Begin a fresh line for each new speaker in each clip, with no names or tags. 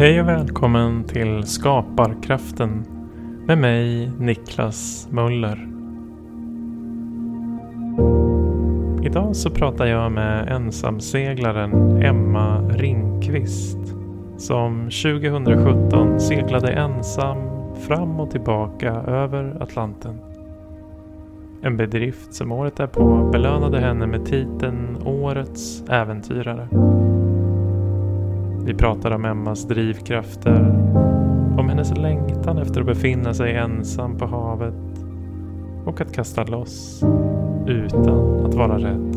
Hej och välkommen till Skaparkraften med mig Niklas Möller. Idag så pratar jag med ensamseglaren Emma Ringqvist som 2017 seglade ensam fram och tillbaka över Atlanten. En bedrift som året därpå belönade henne med titeln Årets äventyrare. Vi pratar om Emmas drivkrafter, om hennes längtan efter att befinna sig ensam på havet och att kasta loss utan att vara rädd.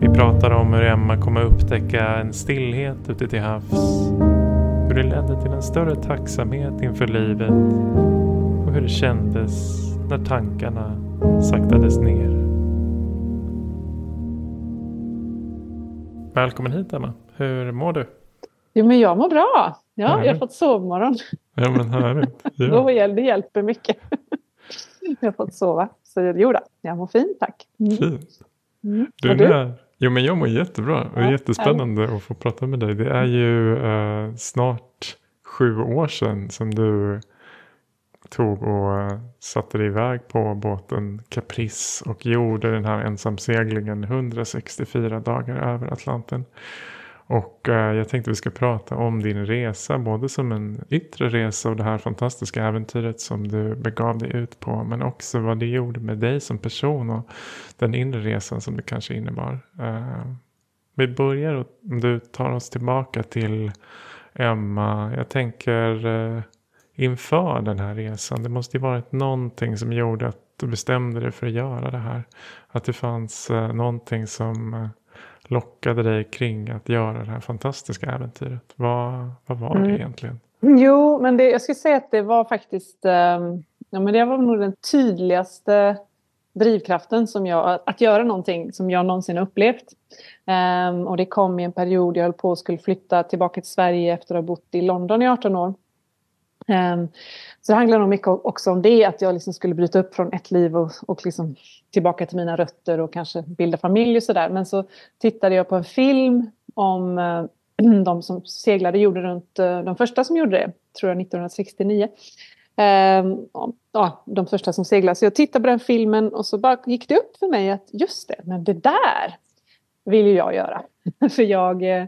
Vi pratar om hur Emma kommer upptäcka en stillhet ute till havs, hur det ledde till en större tacksamhet inför livet och hur det kändes när tankarna saktades ner. Välkommen hit Emma. Hur mår du?
Jo, men jag mår bra. Ja, härligt. jag har fått sovmorgon.
Ja, men härligt.
Ja. det hjälper mycket. jag har fått sova. Så jo då, jag mår fint tack.
Mm. Fint. Mm. Du, du? Är, jo, men jag mår jättebra. Och ja, jättespännande härligt. att få prata med dig. Det är ju eh, snart sju år sedan som du tog och eh, satte dig iväg på båten Caprice och gjorde den här ensamseglingen 164 dagar över Atlanten. Och eh, jag tänkte vi ska prata om din resa, både som en yttre resa och det här fantastiska äventyret som du begav dig ut på, men också vad det gjorde med dig som person och den inre resan som det kanske innebar. Eh, vi börjar, om du tar oss tillbaka till Emma. Jag tänker inför den här resan? Det måste ju varit någonting som gjorde att du bestämde dig för att göra det här. Att det fanns eh, någonting som eh, lockade dig kring att göra det här fantastiska äventyret. Vad, vad var det mm. egentligen?
Jo, men det, jag skulle säga att det var faktiskt eh, ja, men det var nog den tydligaste drivkraften som jag, att göra någonting som jag någonsin upplevt. Um, och det kom i en period jag höll på att skulle flytta tillbaka till Sverige efter att ha bott i London i 18 år. Ehm, så det handlar nog mycket också om det, att jag liksom skulle bryta upp från ett liv och, och liksom tillbaka till mina rötter och kanske bilda familj och sådär. Men så tittade jag på en film om eh, de som seglade, gjorde runt, eh, de första som gjorde det, tror jag 1969. Ehm, ja, de första som seglade. Så jag tittade på den filmen och så bara gick det upp för mig att just det, men det där vill ju jag göra. för jag eh,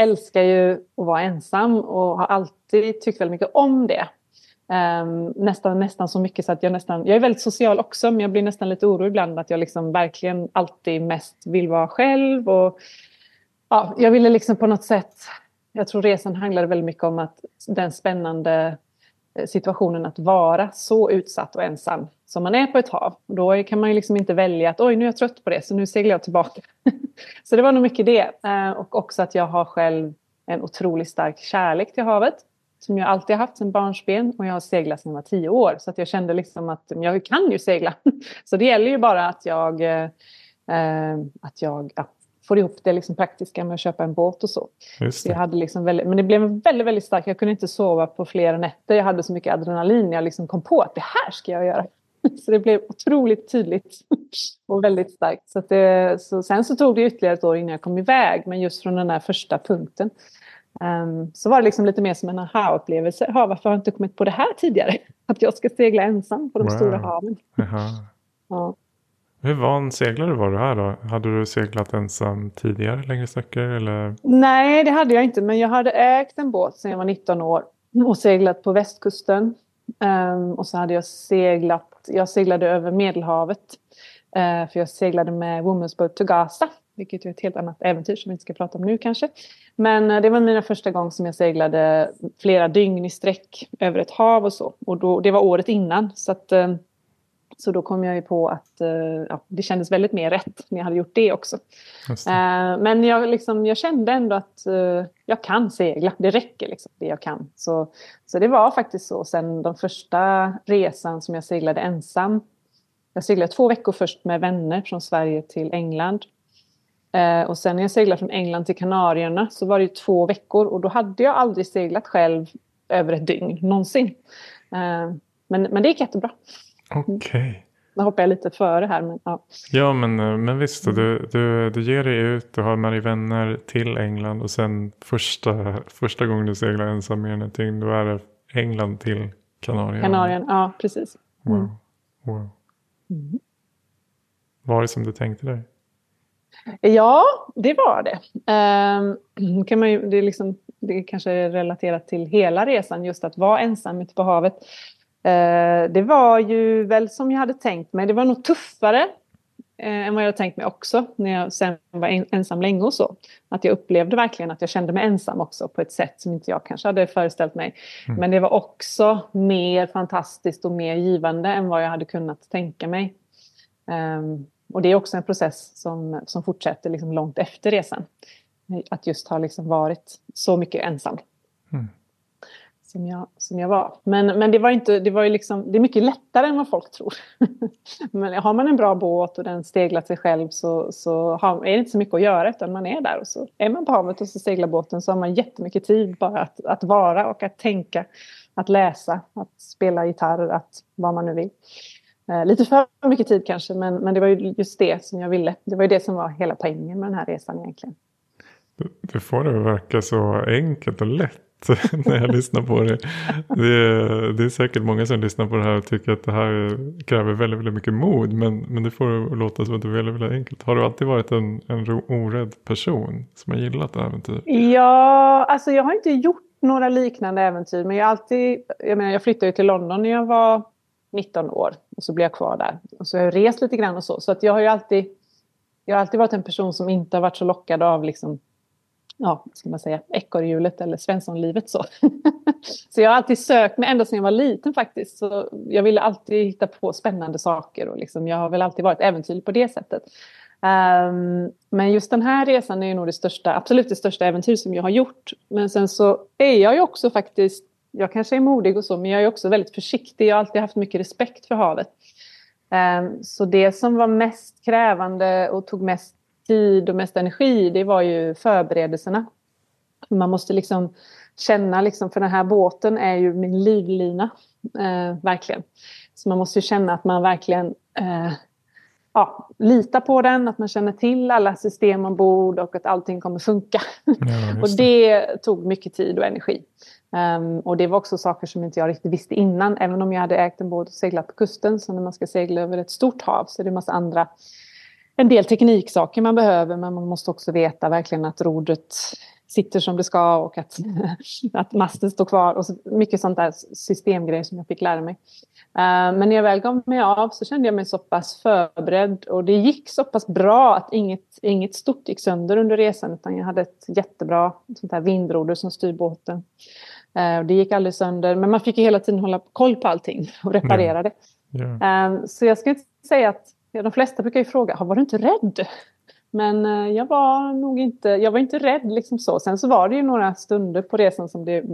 älskar ju att vara ensam och har alltid tyckt väldigt mycket om det. Um, nästan, nästan så mycket så att jag nästan, jag är väldigt social också men jag blir nästan lite orolig ibland att jag liksom verkligen alltid mest vill vara själv. Och, ja, jag ville liksom på något sätt, jag tror resan handlade väldigt mycket om att den spännande Eh, situationen att vara så utsatt och ensam som man är på ett hav. Då kan man ju liksom inte välja att oj nu är jag trött på det så nu seglar jag tillbaka. så det var nog mycket det. Eh, och också att jag har själv en otroligt stark kärlek till havet. Som jag alltid haft sedan barnsben och jag har seglat sedan jag var tio år. Så att jag kände liksom att jag kan ju segla. så det gäller ju bara att jag, eh, eh att jag får ihop det liksom praktiska med att köpa en båt och så. så jag hade liksom väldigt, men det blev väldigt, väldigt starkt. Jag kunde inte sova på flera nätter. Jag hade så mycket adrenalin. Jag liksom kom på att det här ska jag göra. Så det blev otroligt tydligt och väldigt starkt. Så, det, så sen så tog det ytterligare ett år innan jag kom iväg, men just från den här första punkten. Um, så var det liksom lite mer som en aha-upplevelse. varför har jag inte kommit på det här tidigare? Att jag ska segla ensam på de wow. stora haven.
Ja. Hur van seglare var du här då? Hade du seglat ensam tidigare längre sträckor? Eller?
Nej, det hade jag inte. Men jag hade ägt en båt sedan jag var 19 år och seglat på västkusten Um, och så hade jag seglat, jag seglade över Medelhavet. Uh, för jag seglade med Women's Boat to Gaza. Vilket är ett helt annat äventyr som vi inte ska prata om nu kanske. Men uh, det var mina första gång som jag seglade flera dygn i sträck över ett hav och så. Och då, det var året innan. Så att, uh, så då kom jag ju på att uh, ja, det kändes väldigt mer rätt när jag hade gjort det också. Det. Uh, men jag, liksom, jag kände ändå att uh, jag kan segla, det räcker liksom, det jag kan. Så, så det var faktiskt så sen den första resan som jag seglade ensam. Jag seglade två veckor först med vänner från Sverige till England. och sen när jag seglade från England till Kanarierna så var det två veckor och då hade jag aldrig seglat själv över ett dygn någonsin. men, men det gick jättebra.
Okej. Okay.
nu hoppar jag lite före här. Men, ja.
ja, men, eh, men visst. Du, du, du ger dig ut, du har med dig vänner till England och sen första, första gången du seglar ensam med någonting, då är det England till Kanarien.
Kanarien, ja precis.
Mm. Wow. wow. Mm. Var det som du tänkte dig?
Ja, det var det. Um, kan man ju, det, är liksom, det kanske är relaterat till hela resan, just att vara ensam ute på havet. Uh, det var ju väl som jag hade tänkt mig. Det var nog tuffare uh, än vad jag hade tänkt mig också när jag sen var en, ensam länge och så. Att jag upplevde verkligen att jag kände mig ensam också på ett sätt som inte jag kanske hade föreställt mig. Mm. Men det var också mer fantastiskt och mer givande än vad jag hade kunnat tänka mig. Um, och det är också en process som, som fortsätter liksom långt efter resan. Att just ha liksom varit så mycket ensam. Mm. Som, jag, som jag var. Men, men det var inte, det var ju liksom, det är mycket lättare än vad folk tror. men har man en bra båt och den steglar sig själv så, så har, är det inte så mycket att göra utan man är där och så är man på havet och så seglar båten så har man jättemycket tid bara att, att vara och att tänka, att läsa, att spela gitarr, att vad man nu vill. Eh, lite för mycket tid kanske, men, men det var ju just det som jag ville. Det var ju det som var hela poängen med den här resan egentligen.
Du får det att verka så enkelt och lätt när jag lyssnar på det. Det är, det är säkert många som lyssnar på det här och tycker att det här kräver väldigt, väldigt mycket mod. Men, men det får det att låta som att det är väldigt, väldigt enkelt. Har du alltid varit en, en orädd person som har gillat äventyr?
Ja, alltså jag har inte gjort några liknande äventyr. Men jag, alltid, jag, menar, jag flyttade till London när jag var 19 år och så blev jag kvar där. Och så har jag rest lite grann och så. Så att jag har ju alltid, jag har alltid varit en person som inte har varit så lockad av liksom, ja, ska man säga, ekorrhjulet eller svenssonlivet så. så jag har alltid sökt mig, ända sedan jag var liten faktiskt. Så jag ville alltid hitta på spännande saker och liksom, jag har väl alltid varit äventyrlig på det sättet. Um, men just den här resan är ju nog det största, absolut det största äventyr som jag har gjort. Men sen så är jag ju också faktiskt jag kanske är modig och så, men jag är också väldigt försiktig. Jag har alltid haft mycket respekt för havet. Um, så det som var mest krävande och tog mest tid och mest energi, det var ju förberedelserna. Man måste liksom känna, liksom, för den här båten är ju min livlina, eh, verkligen. Så man måste känna att man verkligen eh, ja, litar på den, att man känner till alla system ombord och att allting kommer funka. Ja, och det tog mycket tid och energi. Um, och det var också saker som inte jag riktigt visste innan. Även om jag hade ägt en båt och seglat på kusten. Så när man ska segla över ett stort hav så är det en massa andra... En del tekniksaker man behöver men man måste också veta verkligen att rodret sitter som det ska och att, att masten står kvar. Och så mycket sånt där systemgrejer som jag fick lära mig. Uh, men när jag väl gav mig av så kände jag mig så pass förberedd och det gick så pass bra att inget, inget stort gick sönder under resan utan jag hade ett jättebra sånt här vindroder som styr båten. Eh, det gick aldrig sönder, men man fick ju hela tiden hålla koll på allting och reparera det. Yeah. Så jag ska inte säga att, de flesta brukar ju fråga, var du inte rädd? Men eh, jag var nog inte, jag var inte rädd liksom så. Sen så var det ju några stunder på resan som, det,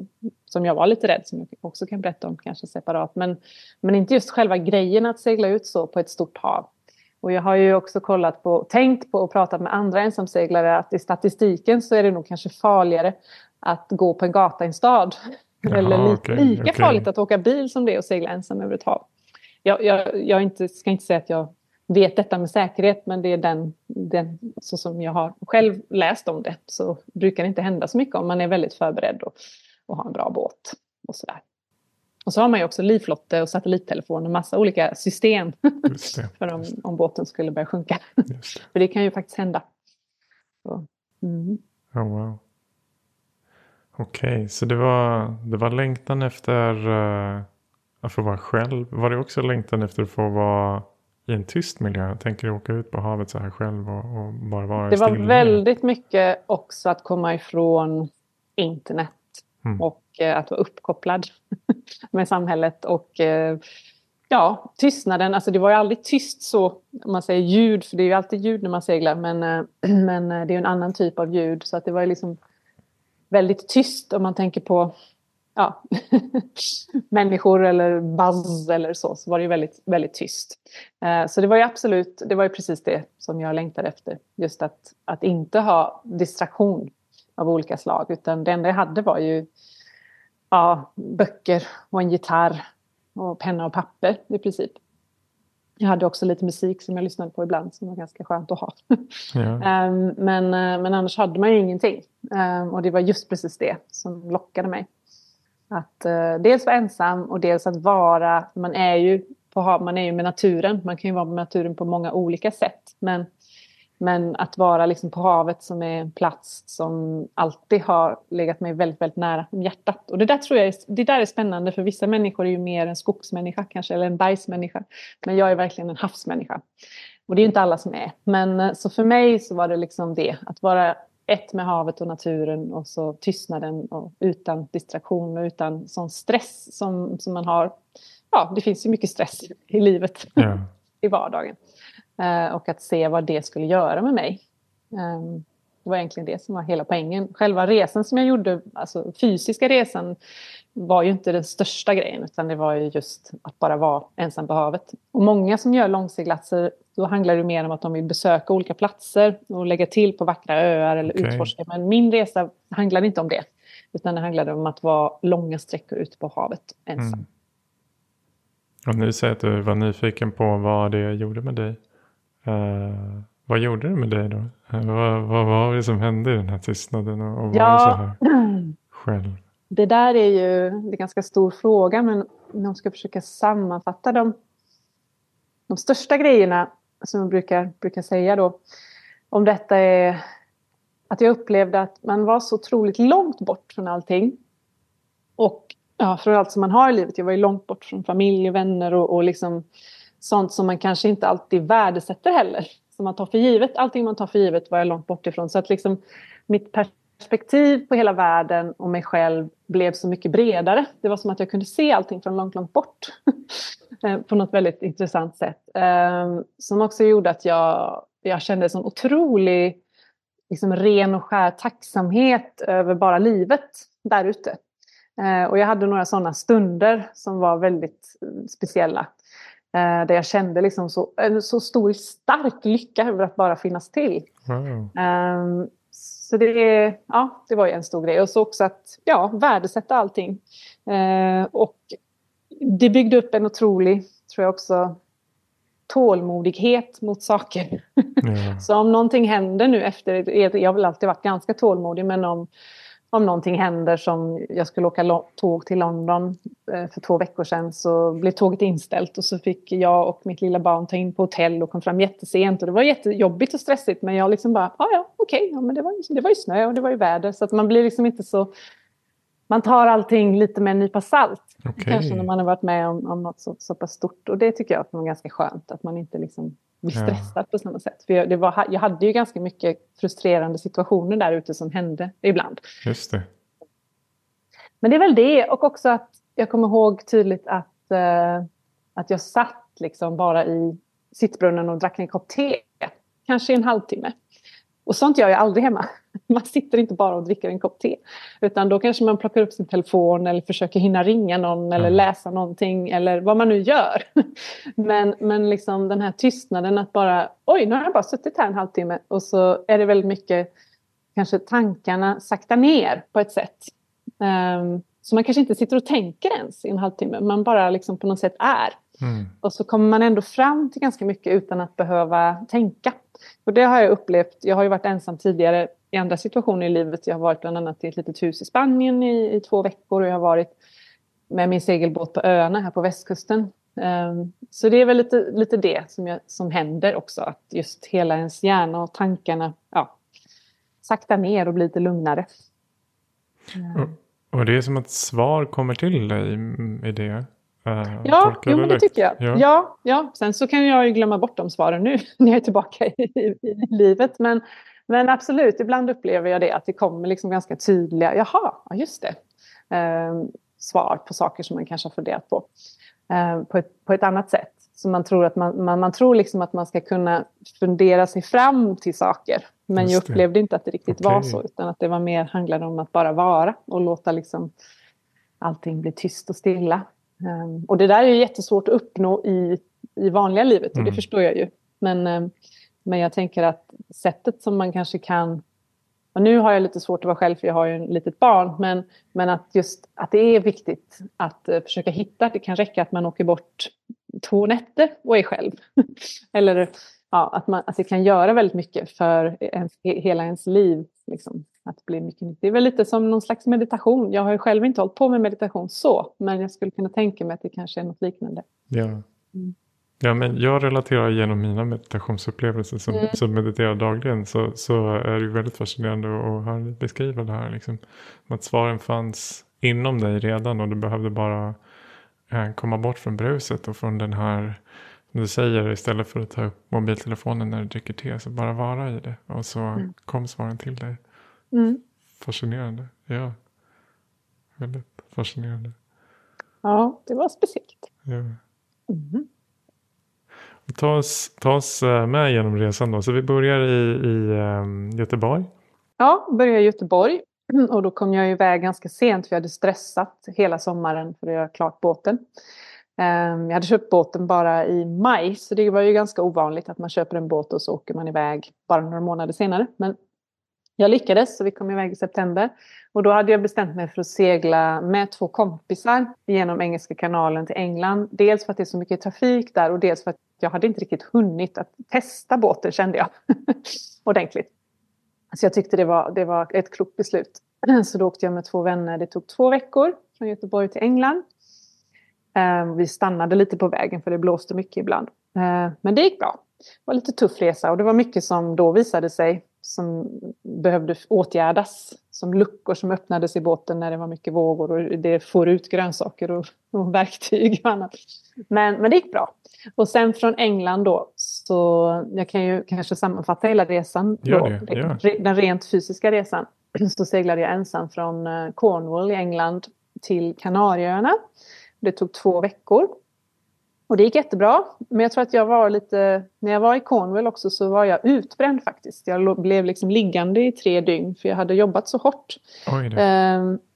som jag var lite rädd, som jag också kan berätta om kanske separat. Men, men inte just själva grejen att segla ut så på ett stort hav. Och jag har ju också kollat på, tänkt på och pratat med andra ensamseglare att i statistiken så är det nog kanske farligare att gå på en gata i en stad. Jaha, Eller li okay, lika okay. farligt att åka bil som det är att segla ensam över ett hav. Jag, jag, jag inte, ska inte säga att jag vet detta med säkerhet men det är den, den så som jag har själv läst om det så brukar det inte hända så mycket om man är väldigt förberedd och, och har en bra båt och sådär. Och så har man ju också livflotte och satellittelefon och massa olika system för om, om båten skulle börja sjunka. Det. för det kan ju faktiskt hända.
Mm. oh, wow. Okej, okay, så det var, det var längtan efter uh, att få vara själv. Var det också längtan efter att få vara i en tyst miljö? Tänker du åka ut på havet så här själv och, och bara vara
Det var still väldigt mycket också att komma ifrån internet mm. och uh, att vara uppkopplad med samhället och uh, ja, tystnaden. Alltså det var ju aldrig tyst så, om man säger ljud, för det är ju alltid ljud när man seglar, men, men det är en annan typ av ljud. Så att det var liksom väldigt tyst om man tänker på ja, människor eller buzz eller så, så var det ju väldigt, väldigt tyst. Eh, så det var ju absolut, det var ju precis det som jag längtade efter. Just att, att inte ha distraktion av olika slag, utan det enda jag hade var ju ja, böcker och en gitarr och penna och papper i princip. Jag hade också lite musik som jag lyssnade på ibland som var ganska skönt att ha. Ja. um, men, uh, men annars hade man ju ingenting. Um, och det var just precis det som lockade mig. Att eh, dels vara ensam och dels att vara, man är ju på, man är ju med naturen. Man kan ju vara med naturen på många olika sätt. Men men att vara liksom på havet som är en plats som alltid har legat mig väldigt, väldigt nära hjärtat. Och det där tror jag är, det där är spännande för vissa människor är ju mer en skogsmänniska kanske eller en bergsmänniska. Men jag är verkligen en havsmänniska. Och det är ju inte alla som är. Men eh, så för mig så var det liksom det, att vara ett med havet och naturen och så tystnaden och utan distraktion och utan sån stress som, som man har. Ja, det finns ju mycket stress i livet, ja. i vardagen. Eh, och att se vad det skulle göra med mig. Ehm, det var egentligen det som var hela poängen. Själva resan som jag gjorde, alltså fysiska resan, var ju inte den största grejen utan det var ju just att bara vara ensam på havet. Och många som gör långseglatser, då handlar det mer om att de vill besöka olika platser och lägga till på vackra öar eller okay. utforska. Men min resa handlade inte om det. Utan det handlade om att vara långa sträckor ute på havet ensam. Mm.
Och ni säger att du var nyfiken på vad det gjorde med dig. Uh, vad gjorde det med dig då? Vad, vad var det som hände i den här tystnaden och, och ja, var så här själv?
Det där är ju en ganska stor fråga men om jag ska försöka sammanfatta dem. De största grejerna som jag brukar, brukar säga då om detta är att jag upplevde att man var så otroligt långt bort från allting. Och ja, från allt som man har i livet. Jag var ju långt bort från familj och vänner och, och liksom sånt som man kanske inte alltid värdesätter heller. Som man tar för givet. Allting man tar för givet var jag långt bort ifrån. Så att liksom mitt perspektiv på hela världen och mig själv blev så mycket bredare. Det var som att jag kunde se allting från långt, långt bort. Eh, på något väldigt intressant sätt. Ehm, som också gjorde att jag, jag kände en sån otrolig liksom ren och skär tacksamhet över bara livet där ute. Eh, och jag hade några sådana stunder som var väldigt eh, speciella. Eh, där jag kände liksom så, en så stor stark lycka över att bara finnas till. Wow. Um, så det, ja, det var ju en stor grej. Och så också att ja, värdesätta allting. Uh, och det byggde upp en otrolig, tror jag också, tålmodighet mot saker. Yeah. så om någonting händer nu efter, jag har väl alltid varit ganska tålmodig, men om om någonting händer som jag skulle åka tåg till London eh, för två veckor sedan så blev tåget inställt och så fick jag och mitt lilla barn ta in på hotell och kom fram jättesent och det var jättejobbigt och stressigt men jag liksom bara, ah, ja okej, okay, ja, men det var, det var ju snö och det var ju väder så att man blir liksom inte så man tar allting lite med en nypa salt. Okay. Kanske när man har varit med om, om något så, så pass stort. Och det tycker jag var ganska skönt. Att man inte liksom blir stressad ja. på samma sätt. För jag, det var, jag hade ju ganska mycket frustrerande situationer där ute som hände ibland.
Just det.
Men det är väl det. Och också att jag kommer ihåg tydligt att, uh, att jag satt liksom bara i sittbrunnen och drack en kopp te. Kanske en halvtimme. Och sånt gör jag aldrig hemma. Man sitter inte bara och dricker en kopp te. Utan då kanske man plockar upp sin telefon eller försöker hinna ringa någon eller läsa någonting eller vad man nu gör. Men, men liksom den här tystnaden att bara, oj nu har jag bara suttit här en halvtimme och så är det väldigt mycket kanske tankarna sakta ner på ett sätt. Um, så man kanske inte sitter och tänker ens i en halvtimme, man bara liksom på något sätt är. Mm. Och så kommer man ändå fram till ganska mycket utan att behöva tänka. Och det har jag upplevt. Jag har ju varit ensam tidigare i andra situationer i livet. Jag har varit bland annat i ett litet hus i Spanien i, i två veckor och jag har varit med min segelbåt på öarna här på västkusten. Um, så det är väl lite, lite det som, jag, som händer också. Att just hela ens hjärna och tankarna ja, sakta ner och blir lite lugnare.
Um. Och det är som att svar kommer till dig i det?
Uh, ja, jo, men det tycker jag. Ja. ja. Ja, Sen så kan jag ju glömma bort de svaren nu när jag är tillbaka i, i, i, livet. Men, men absolut, ibland upplever jag det att det kommer liksom ganska tydliga, jaha, just det, uh, svar på saker som man kanske har funderat på. Uh, på, ett, på ett annat sätt. Så man tror, att man, man, man, tror liksom att man ska kunna fundera sig fram till saker. Men jag upplevde inte att det riktigt okay. var så, utan att det var mer handlade om att bara vara och låta liksom allting bli tyst och stilla. Um, och det där är ju jättesvårt att uppnå i, i vanliga livet och mm. det förstår jag ju. Men, um, men jag tänker att sättet som man kanske kan... Och nu har jag lite svårt att vara själv för jag har ju ett litet barn. Men, men att just att det är viktigt att uh, försöka hitta. Det kan räcka att man åker bort två nätter och är själv. Eller ja, att, man, att det kan göra väldigt mycket för ens, hela ens liv. Liksom, att bli mycket Det är väl lite som någon slags meditation. Jag har ju själv inte hållit på med meditation så, men jag skulle kunna tänka mig att det kanske är något liknande.
Ja. Mm. Ja, men jag relaterar genom mina meditationsupplevelser som, mm. som mediterar dagligen så, så är det väldigt fascinerande att höra dig beskriva det här. Liksom. Att svaren fanns inom dig redan och du behövde bara eh, komma bort från bruset och från den här, som du säger, istället för att ta upp mobiltelefonen när du dricker te, så bara vara i det. Och så mm. kom svaren till dig. Mm. Fascinerande, ja. Väldigt fascinerande.
Ja, det var speciellt.
Ja. Mm. Ta oss, ta oss eh, med genom resan då. Så vi börjar i, i ehm, Göteborg.
Ja, börjar i Göteborg. Och då kom jag iväg ganska sent för jag hade stressat hela sommaren för att göra klart båten. Ehm, jag hade köpt båten bara i maj så det var ju ganska ovanligt att man köper en båt och så åker man iväg bara några månader senare. Men jag lyckades så vi kom iväg i september. Och då hade jag bestämt mig för att segla med två kompisar genom Engelska kanalen till England. Dels för att det är så mycket trafik där och dels för att jag hade inte riktigt hunnit att testa båten kände jag ordentligt. Så jag tyckte det var, det var ett klokt beslut. Så då åkte jag med två vänner. Det tog två veckor från Göteborg till England. Ehm, vi stannade lite på vägen för det blåste mycket ibland. Ehm, men det gick bra. Det var lite tuff resa och det var mycket som då visade sig som behövde åtgärdas. Som luckor som öppnades i båten när det var mycket vågor och det får ut grönsaker och, och verktyg och annat. Men, men det gick bra. Och sen från England då, så jag kan ju kanske sammanfatta hela resan. Då, det. Den rent fysiska resan. Så seglade jag ensam från eh, Cornwall i England till Kanarieöarna. Det tog två veckor. Och det gick jättebra. Men jag tror att jag var lite, när jag var i Cornwall också så var jag utbränd faktiskt. Jag blev liksom liggande i tre dygn för jag hade jobbat så hårt.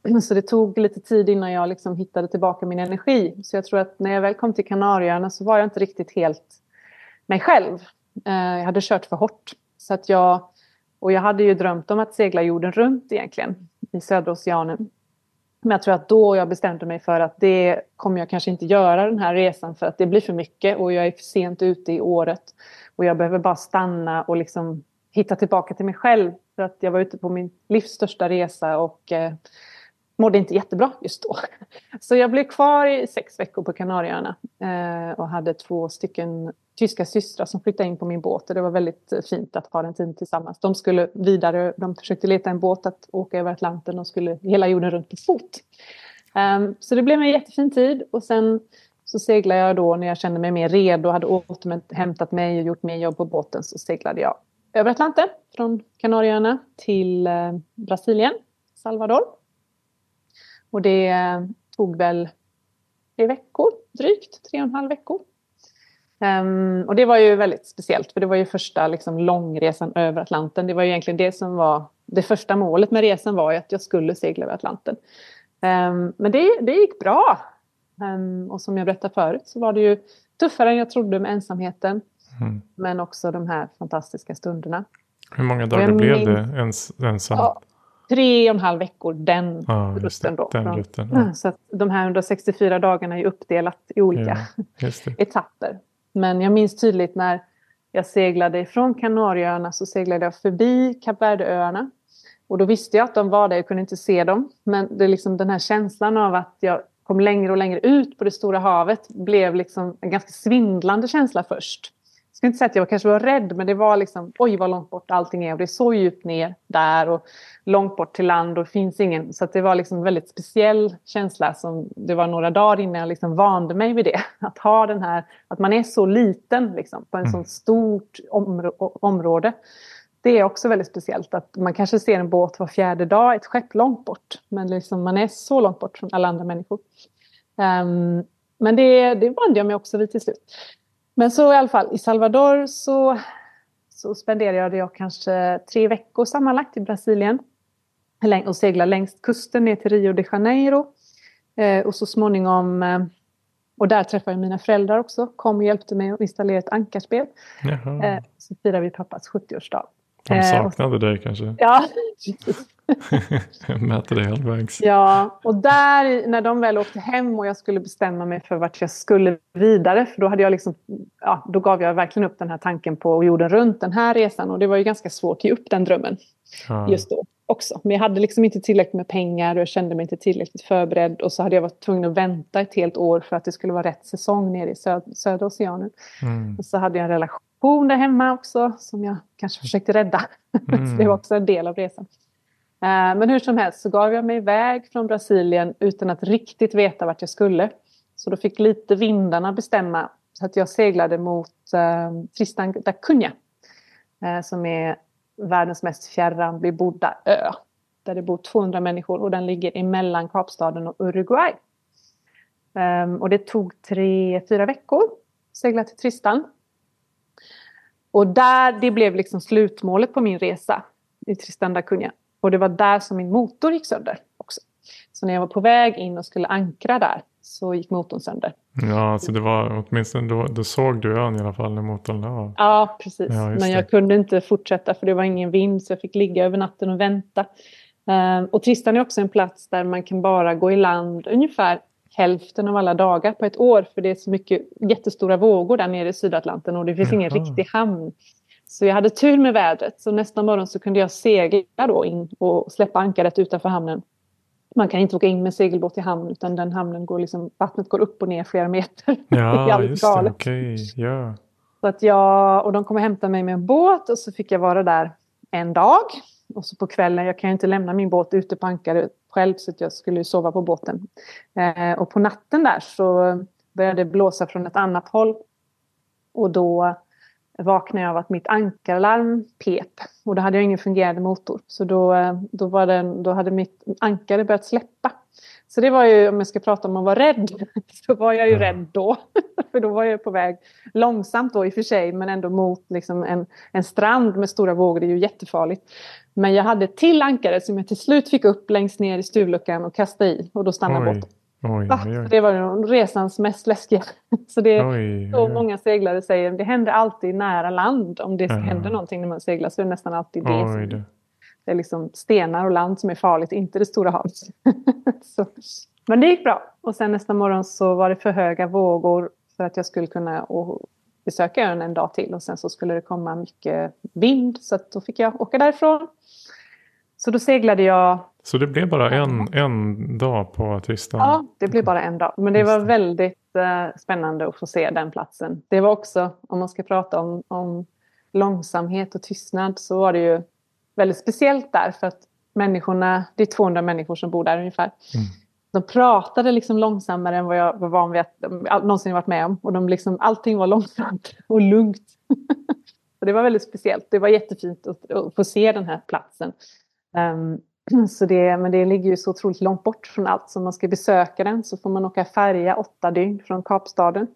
Um, så det tog lite tid innan jag liksom hittade tillbaka min energi. Så jag tror att när jag väl kom till Kanarieöarna så var jag inte riktigt helt mig själv. Uh, jag hade kört för hårt. Så att jag, och jag hade ju drömt om att segla jorden runt egentligen i södra oceanen. Men jag tror att då jag bestämde mig för att det kommer jag kanske inte göra den här resan för att det blir för mycket och jag är för sent ute i året. Och jag behöver bara stanna och liksom hitta tillbaka till mig själv. För att jag var ute på min livs största resa och eh, mådde inte jättebra just då. Så jag blev kvar i sex veckor på Kanarieöarna eh, och hade två stycken tyska systrar som flyttade in på min båt och det var väldigt eh, fint att ha den tiden tillsammans. De skulle vidare, de försökte leta en båt att åka över Atlanten och skulle hela jorden runt på fot. Um, så det blev en jättefin tid och sen så seglade jag då när jag kände mig mer redo och hade återhämtat mig och gjort mer jobb på båten så seglade jag över Atlanten från Kanarieöarna till eh, Brasilien, Salvador. Och det eh, tog väl tre veckor, drygt tre och en halv veckor. Um, och det var ju väldigt speciellt för det var ju första liksom, långresan över Atlanten. Det var ju egentligen det som var det första målet med resan var ju att jag skulle segla över Atlanten. Um, men det, det gick bra. Um, och som jag berättade förut så var det ju tuffare än jag trodde med ensamheten. Mm. Men också de här fantastiska stunderna.
Hur många dagar blev det ens, ensam? Ja,
tre och en halv veckor den ja, rutten. Då, den rutten ja. Så de här 164 dagarna är uppdelat i olika ja, etapper. Men jag minns tydligt när jag seglade från Kanarieöarna så seglade jag förbi Kap Verdeöarna. Och då visste jag att de var där, jag kunde inte se dem. Men det är liksom den här känslan av att jag kom längre och längre ut på det stora havet blev liksom en ganska svindlande känsla först ska inte säga att jag kanske var rädd, men det var liksom oj vad långt bort allting är och det är så djupt ner där och långt bort till land och det finns ingen. Så det var liksom en väldigt speciell känsla som det var några dagar innan jag liksom vande mig vid det. Att ha den här, att man är så liten liksom, på en mm. så stort områ område. Det är också väldigt speciellt att man kanske ser en båt var fjärde dag, ett skepp långt bort. Men liksom man är så långt bort från alla andra människor. Um, men det, det vande jag mig också vid till slut. Men så i alla fall i Salvador så, så spenderade jag kanske tre veckor sammanlagt i Brasilien. Och seglade längs kusten ner till Rio de Janeiro. Eh, och så småningom, eh, och där träffade jag mina föräldrar också, kom och hjälpte mig att installera ett ankarspel. Eh, så firade vi pappas 70-årsdag.
De saknade dig kanske?
Ja,
Mäter dig halvvägs.
Ja, och där när de väl åkte hem och jag skulle bestämma mig för vart jag skulle vidare, för då hade jag liksom, ja, då gav jag verkligen upp den här tanken på jorden runt den här resan och det var ju ganska svårt att ge upp den drömmen ja. just då också. Men jag hade liksom inte tillräckligt med pengar och jag kände mig inte tillräckligt förberedd och så hade jag varit tvungen att vänta ett helt år för att det skulle vara rätt säsong nere i söd södra oceanen. Mm. Och så hade jag en relation där hemma också som jag kanske försökte rädda. Mm. så det var också en del av resan. Eh, men hur som helst så gav jag mig iväg från Brasilien utan att riktigt veta vart jag skulle. Så då fick lite vindarna bestämma. Så att jag seglade mot eh, Tristan da Cunha. Eh, som är världens mest fjärran bebodda ö. Där det bor 200 människor och den ligger emellan Kapstaden och Uruguay. Um, och det tog tre, fyra veckor att segla till Tristan. Och där, det blev liksom slutmålet på min resa i Tristan da Cunha. Och det var där som min motor gick sönder också. Så när jag var på väg in och skulle ankra där så gick motorn sönder.
Ja, så det var åtminstone då, då såg du ön i alla fall när motorn la
Ja, precis. Ja, Men jag det. kunde inte fortsätta för det var ingen vind så jag fick ligga över natten och vänta. Um, och Tristan är också en plats där man kan bara gå i land ungefär hälften av alla dagar på ett år för det är så mycket jättestora vågor där nere i Sydatlanten och det finns Jaha. ingen riktig hamn. Så jag hade tur med vädret. Så nästa morgon så kunde jag segla då in och släppa ankaret utanför hamnen. Man kan inte åka in med segelbåt i hamn utan den hamnen går liksom, vattnet går upp och ner flera meter.
Ja, just det. Okay. Yeah.
Så att jag, och de kom och hämtade mig med en båt och så fick jag vara där en dag. Och så på kvällen, jag kan ju inte lämna min båt ute på ankaret själv så att jag skulle sova på båten. Eh, och på natten där så började det blåsa från ett annat håll. Och då vaknade jag av att mitt ankarlarm pep och då hade jag ingen fungerande motor. Så då, då, var den, då hade mitt ankare börjat släppa. Så det var ju, om jag ska prata om att vara rädd, så var jag ju rädd då. för då var jag på väg, långsamt då i och för sig, men ändå mot liksom en, en strand med stora vågor. Det är ju jättefarligt. Men jag hade ett till ankare som jag till slut fick upp längst ner i stuvluckan och kasta i och då stannade båten. Oj, oj, oj. Det var resans mest läskiga. Så det är så många seglare säger det händer alltid nära land. Om det ja. händer någonting när man seglar så är det nästan alltid det. Som, det. det är liksom stenar och land som är farligt, inte det stora havet. Men det gick bra. Och sen nästa morgon så var det för höga vågor för att jag skulle kunna besöka ön en dag till. Och sen så skulle det komma mycket vind så att då fick jag åka därifrån. Så då seglade jag
så det blev bara en, en dag på Tristan?
Ja, det blev bara en dag. Men det var väldigt eh, spännande att få se den platsen. Det var också, om man ska prata om, om långsamhet och tystnad, så var det ju väldigt speciellt där. För att människorna, det är 200 människor som bor där ungefär. Mm. De pratade liksom långsammare än vad jag var van vid att någonsin varit med om. Och de liksom, allting var långsamt och lugnt. och det var väldigt speciellt. Det var jättefint att, att få se den här platsen. Um, Så det, men det ligger ju så otroligt långt bort från allt. Så om man ska besöka den så får man åka färja åtta dygn från Kapstaden.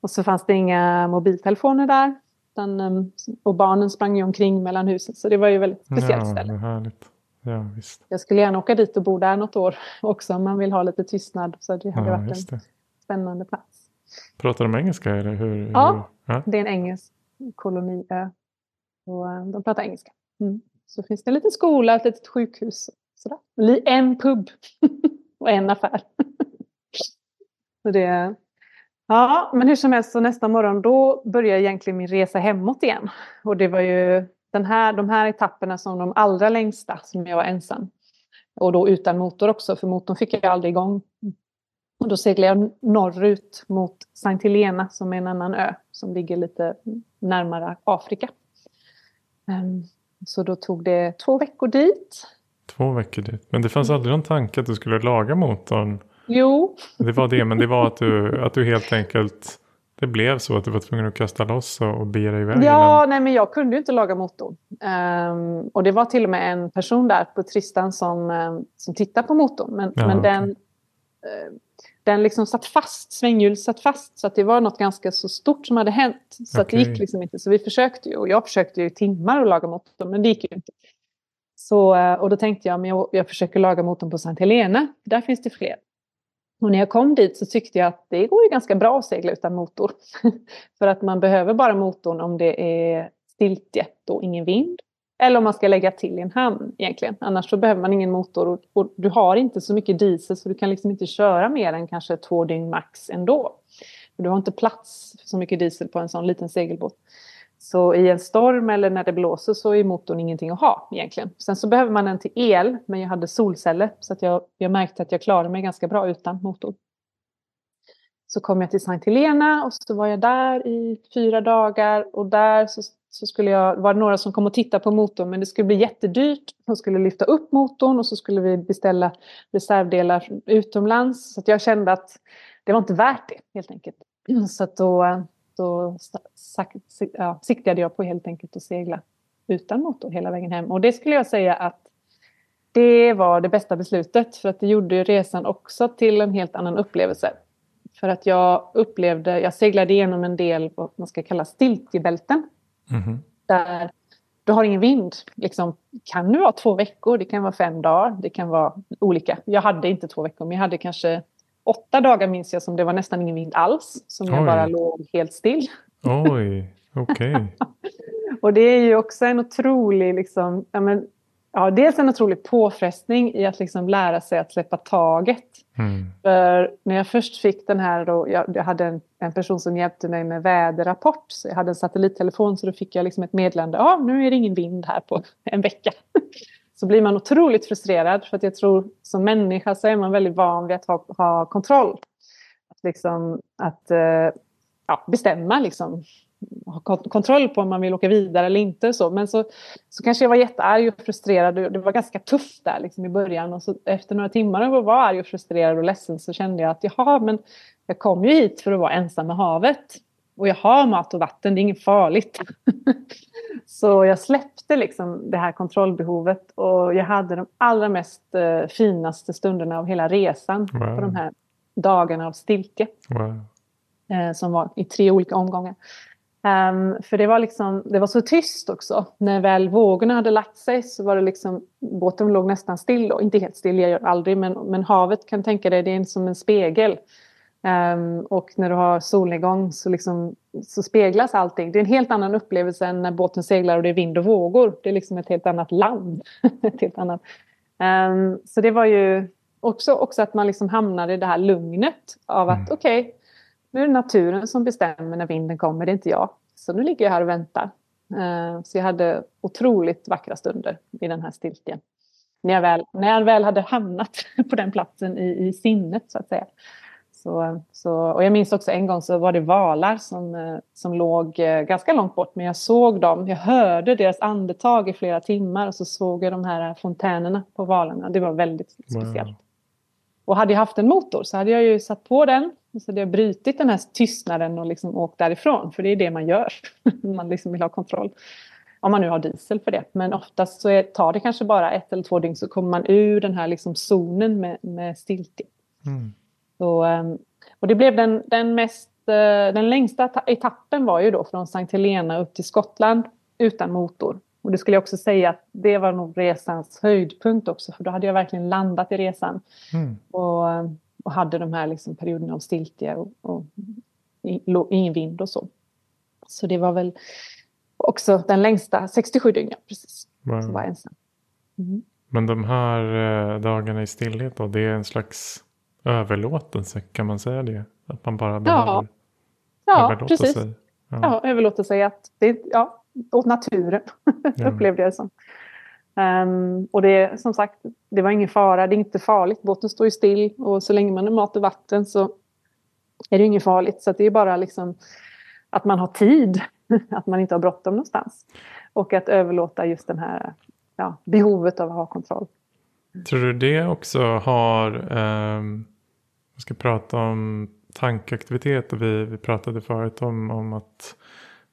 Och så fanns det inga mobiltelefoner där. Utan, ehm, och barnen sprang ju omkring mellan husen. Så det var ju väldigt speciellt
ja,
ställe.
Härligt. Ja, visst.
Jag skulle gärna åka dit och bo där något år också om man vill ha lite tystnad. Så det hade ja, varit en spännande plats.
Pratar de engelska? Eller hur,
ja, hur? ja, det är en engelsk koloniö. Och ehm, de pratar engelska. Mm. Så finns det en liten skola, ett litet sjukhus. Sådär. En pub och en affär. så det, ja, men hur som helst, så nästa morgon då börjar egentligen min resa hemåt igen. Och det var ju den här, de här etapperna som de allra längsta som jag var ensam. Och då utan motor också, för motorn fick jag aldrig igång. Och då seglade jag norrut mot Sankt Helena som är en annan ö som ligger lite närmare Afrika. Ehm, så då tog det två veckor dit.
Två veckor dit. Men det fanns aldrig någon tanke att du skulle laga motorn?
Jo.
Det var det, men det var att du, att du helt enkelt... Det blev så att du var tvungen att kasta loss och bege dig iväg?
Ja, nej men jag kunde ju inte laga motorn. Um, och det var till och med en person där på Tristan som, um, som tittade på motorn. Men, ja, men okay. den, uh, den liksom satt fast, svänghjulet satt fast. Så att det var något ganska så stort som hade hänt. Så okay. att det gick liksom inte. Så vi försökte ju, och jag försökte ju timmar att laga motorn, men det gick ju inte. Så, eh, och då tänkte jag, men jag, jag försöker laga motorn på Sankt Helena, där finns det fler. Och när jag kom dit så tyckte jag att det går ju ganska bra att segla utan motor. För att man behöver bara motorn om det är stiltje och ingen vind. Eller om man ska lägga till i en hamn egentligen. Annars så behöver man ingen motor och, och, du har inte så mycket diesel så du kan liksom inte köra mer än kanske två dygn max ändå. Du har inte plats för så mycket diesel på en sån liten segelbåt. Så i en storm eller när det blåser så är motorn ingenting att ha egentligen. Sen så behöver man den till el, men jag hade solceller så att jag, jag märkte att jag klarade mig ganska bra utan motor. Så kom jag till Sankt Helena och så var jag där i fyra dagar och där så, så skulle jag, var det några som kom och tittade på motorn men det skulle bli jättedyrt. De skulle lyfta upp motorn och så skulle vi beställa reservdelar utomlands. Så jag kände att det var inte värt det helt enkelt. Så då, då ja, siktade jag på helt enkelt att segla utan motor hela vägen hem. Och det skulle jag säga att det var det bästa beslutet för att det gjorde resan också till en helt annan upplevelse. För att jag upplevde, jag seglade igenom en del vad man ska kalla stiltjebälten. Mm. Där du har ingen vind. Liksom, kan det vara två veckor, det kan vara fem dagar, det kan vara olika. Jag hade inte två veckor, men jag hade kanske åtta dagar minns jag som det var nästan ingen vind alls. Som Oj. jag bara låg helt still.
Oj, okej. Okay.
och det är ju också en otrolig, liksom, ja, men, ja, dels en otrolig påfrestning i att liksom lära sig att släppa taget. Mm. För när jag först fick den här, då, jag, jag hade en, en, person som hjälpte mig med väderrapport. Så jag hade en satellittelefon så då fick jag liksom ett meddelande. Ja, nu är det ingen vind här på en vecka. så blir man otroligt frustrerad. För att jag tror som människa så är man väldigt van vid att ha, ha kontroll. Att, liksom, att uh, ja, bestämma liksom, ha kontroll på om man vill åka vidare eller inte. Så. Men så, så kanske jag var jättearg och frustrerad. Det var ganska tufft där liksom, i början. Och så, efter några timmar av att vara arg och frustrerad och ledsen så kände jag att jaha, men jag kom ju hit för att vara ensam med havet. Och jag har mat och vatten, det är inget farligt. så jag släppte liksom det här kontrollbehovet och jag hade de allra mest eh, finaste stunderna av hela resan wow. på de här dagarna av stiltje. Wow. Eh, som var i tre olika omgångar. Um, för det var, liksom, det var så tyst också. När väl vågorna hade lagt sig så var det liksom, båten låg nästan still. Då. Inte helt still, jag gör aldrig, men, men havet kan tänka dig, det är som en spegel. Um, och när du har solnedgång så, liksom, så speglas allting. Det är en helt annan upplevelse än när båten seglar och det är vind och vågor. Det är liksom ett helt annat land. ett helt annat. Um, så det var ju också, också att man liksom hamnade i det här lugnet av att mm. okej, okay, nu är det naturen som bestämmer när vinden kommer, det är inte jag. Så nu ligger jag här och väntar. Uh, så jag hade otroligt vackra stunder i den här stiltjen. När jag väl, när jag väl hade hamnat på den platsen i, i sinnet så att säga. Så, så, och jag minns också en gång så var det valar som, eh, som låg eh, ganska långt bort men jag såg dem, jag hörde deras andetag i flera timmar och så såg jag de här fontänerna på valarna. Det var väldigt speciellt. Wow. Och hade jag haft en motor så hade jag ju satt på den så hade jag brutit den här tystnaden och liksom åkt därifrån. För det är det man gör. man liksom vill ha kontroll. Om man nu har diesel för det. Men oftast så är, tar det kanske bara ett eller två dygn så kommer man ur den här liksom zonen med, med stiltje. Mm. Så, ehm, och det blev den, den mest eh, den längsta etappen var ju då från Sankt Helena upp till Skottland utan motor. Och det skulle jag också säga att det var nog resans höjdpunkt också för då hade jag verkligen landat i resan. Mm. Och, och hade de här liksom perioderna av stiltje och, och ingen vind och så. Så det var väl också den längsta, 67 dygn, precis. Wow. Som var ensam.
Mm. Men de här eh, dagarna i stillhet då, det är en slags överlåtelse, kan man säga det? Att man bara behöver ja.
Ja, överlåta precis. sig? Ja. ja, överlåta sig att det, ja, åt naturen, ja. upplevde jag det som. Um, och det som sagt, det var ingen fara, det är inte farligt. Båten står ju still och så länge man har mat och vatten så är det inget farligt. Så det är bara liksom att man har tid, att man inte har bråttom någonstans. Och att överlåta just den här ja, behovet av att ha kontroll.
Tror du det också har, um, ska prata om tankeaktivitet och vi, vi pratade förut om, om att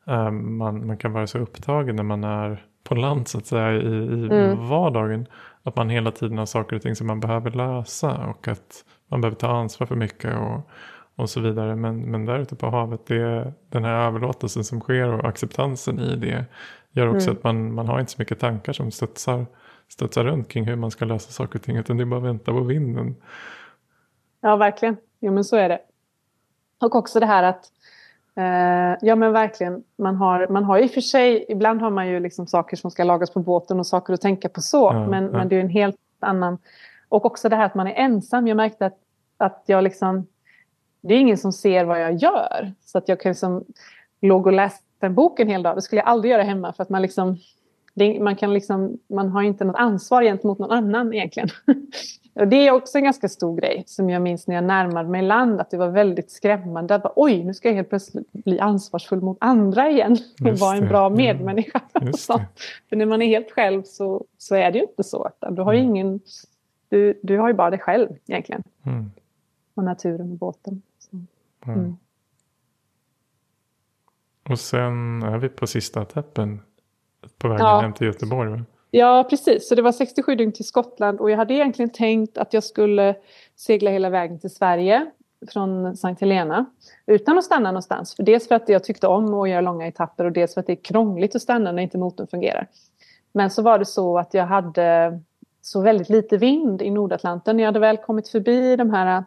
um, man, man kan vara så upptagen när man är på land så att säga i, i mm. vardagen. Att man hela tiden har saker och ting som man behöver lösa och att man behöver ta ansvar för mycket och, och så vidare. Men, men där ute på havet, det är den här överlåtelsen som sker och acceptansen i det gör också mm. att man, man har inte så mycket tankar som studsar, studsar runt kring hur man ska lösa saker och ting utan det är bara att vänta på vinden.
Ja, verkligen. Jo, men så är det. Och också det här att ja men verkligen. Man har, man har i och för sig, ibland har man ju liksom saker som ska lagas på båten och saker att tänka på så. Ja, men, ja. men det är en helt annan... Och också det här att man är ensam. Jag märkte att, att jag liksom... Det är ingen som ser vad jag gör. Så att jag kan liksom låg och läste en bok en hel dag. Det skulle jag aldrig göra hemma för att man liksom... Det, man, kan liksom, man har inte något ansvar gentemot någon annan egentligen. Och det är också en ganska stor grej som jag minns när jag närmade mig land. Att det var väldigt skrämmande. Att bara, Oj, nu ska jag helt plötsligt bli ansvarsfull mot andra igen. Och vara en bra medmänniska. För när man är helt själv så, så är det ju inte så. Du har mm. ingen... Du, du har ju bara dig själv egentligen. Mm. Och naturen och båten. Mm.
Och sen är vi på sista etappen. På vägen ja. hem till Göteborg. Va?
Ja, precis. Så det var 67 dygn till Skottland och jag hade egentligen tänkt att jag skulle segla hela vägen till Sverige från Sankt Helena utan att stanna någonstans. För dels för att jag tyckte om att göra långa etapper och dels för att det är krångligt att stanna när inte motorn fungerar. Men så var det så att jag hade så väldigt lite vind i Nordatlanten. När jag hade väl kommit förbi de här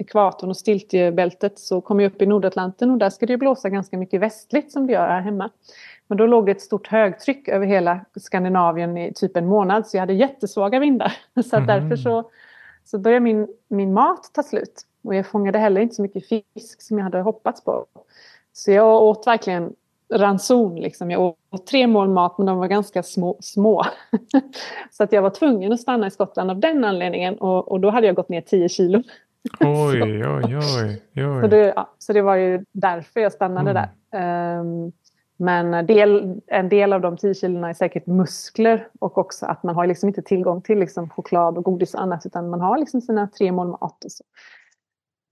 ekvatorn och stiltjebältet så kom jag upp i Nordatlanten och där ska det blåsa ganska mycket västligt som det gör här hemma. Men då låg det ett stort högtryck över hela Skandinavien i typ en månad så jag hade jättesvaga vindar. Så mm. därför så, så började min, min mat ta slut. Och jag fångade heller inte så mycket fisk som jag hade hoppats på. Så jag åt verkligen ranson. Liksom. Jag åt tre mål mat men de var ganska små. små. så att jag var tvungen att stanna i Skottland av den anledningen. Och, och då hade jag gått ner 10 kilo.
Oj, oj, oj. oj.
Så, det, ja, så det var ju därför jag stannade mm. där. Um, men del, en del av de 10 kilona är säkert muskler och också att man har liksom inte tillgång till liksom choklad och godis och annat utan man har liksom sina tre mål mat. Och så.